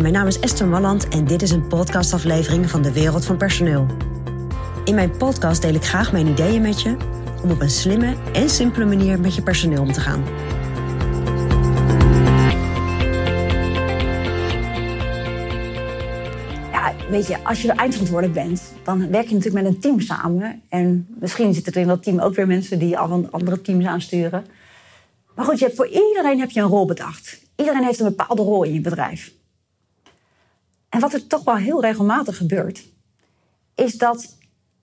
Mijn naam is Esther Malland en dit is een podcastaflevering van de Wereld van Personeel. In mijn podcast deel ik graag mijn ideeën met je om op een slimme en simpele manier met je personeel om te gaan. Ja, weet je, als je eindverantwoordelijk bent, dan werk je natuurlijk met een team samen. En misschien zitten er in dat team ook weer mensen die al andere teams aansturen. Maar goed, je hebt, voor iedereen heb je een rol bedacht. Iedereen heeft een bepaalde rol in je bedrijf. En wat er toch wel heel regelmatig gebeurt, is dat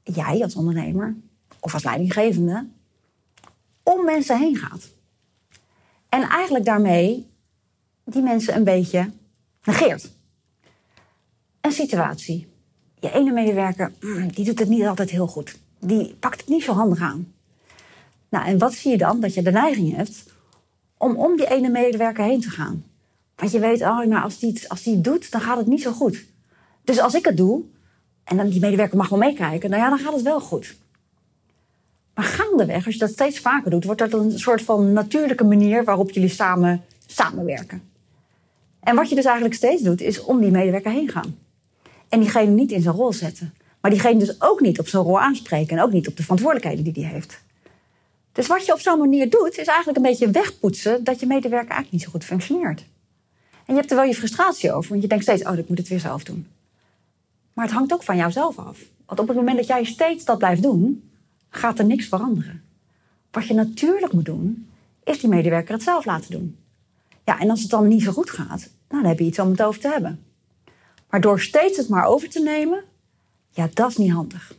jij als ondernemer of als leidinggevende om mensen heen gaat. En eigenlijk daarmee die mensen een beetje negeert. Een situatie. Je ene medewerker, mm, die doet het niet altijd heel goed. Die pakt het niet zo handig aan. Nou, en wat zie je dan? Dat je de neiging hebt om om die ene medewerker heen te gaan. Want je weet, oh, nou, als die, het, als die doet, dan gaat het niet zo goed. Dus als ik het doe, en dan die medewerker mag wel meekijken, nou ja, dan gaat het wel goed. Maar gaandeweg, als je dat steeds vaker doet, wordt dat een soort van natuurlijke manier waarop jullie samen samenwerken. En wat je dus eigenlijk steeds doet, is om die medewerker heen gaan. En diegene niet in zijn rol zetten. Maar diegene dus ook niet op zijn rol aanspreken en ook niet op de verantwoordelijkheden die hij heeft. Dus wat je op zo'n manier doet, is eigenlijk een beetje wegpoetsen dat je medewerker eigenlijk niet zo goed functioneert. En je hebt er wel je frustratie over, want je denkt steeds, oh, ik moet het weer zelf doen. Maar het hangt ook van jouzelf af. Want op het moment dat jij steeds dat blijft doen, gaat er niks veranderen. Wat je natuurlijk moet doen, is die medewerker het zelf laten doen. Ja, en als het dan niet zo goed gaat, dan heb je iets om het over te hebben. Maar door steeds het maar over te nemen, ja, dat is niet handig.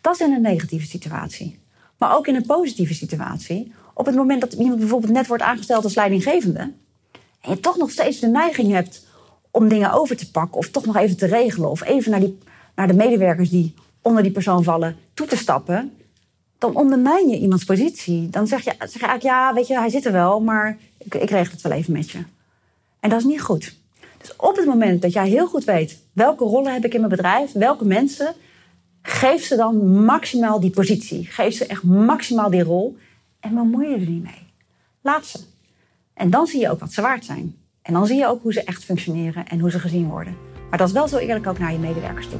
Dat is in een negatieve situatie. Maar ook in een positieve situatie. Op het moment dat iemand bijvoorbeeld net wordt aangesteld als leidinggevende. En je toch nog steeds de neiging hebt om dingen over te pakken. Of toch nog even te regelen. Of even naar, die, naar de medewerkers die onder die persoon vallen toe te stappen. Dan ondermijn je iemands positie. Dan zeg je, zeg eigenlijk, ja, weet je, hij zit er wel. Maar ik, ik regel het wel even met je. En dat is niet goed. Dus op het moment dat jij heel goed weet welke rollen heb ik in mijn bedrijf, welke mensen, geef ze dan maximaal die positie. Geef ze echt maximaal die rol en bemoei je er niet mee. Laat ze. En dan zie je ook wat ze waard zijn. En dan zie je ook hoe ze echt functioneren en hoe ze gezien worden. Maar dat is wel zo eerlijk ook naar je medewerkers toe.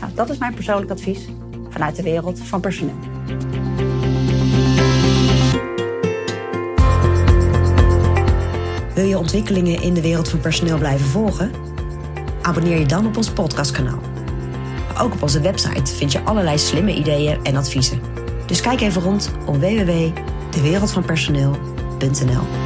Nou, dat is mijn persoonlijk advies vanuit de wereld van personeel. Wil je ontwikkelingen in de wereld van personeel blijven volgen? Abonneer je dan op ons podcastkanaal. Ook op onze website vind je allerlei slimme ideeën en adviezen. Dus kijk even rond op www.dewereldvanpersoneel.nl.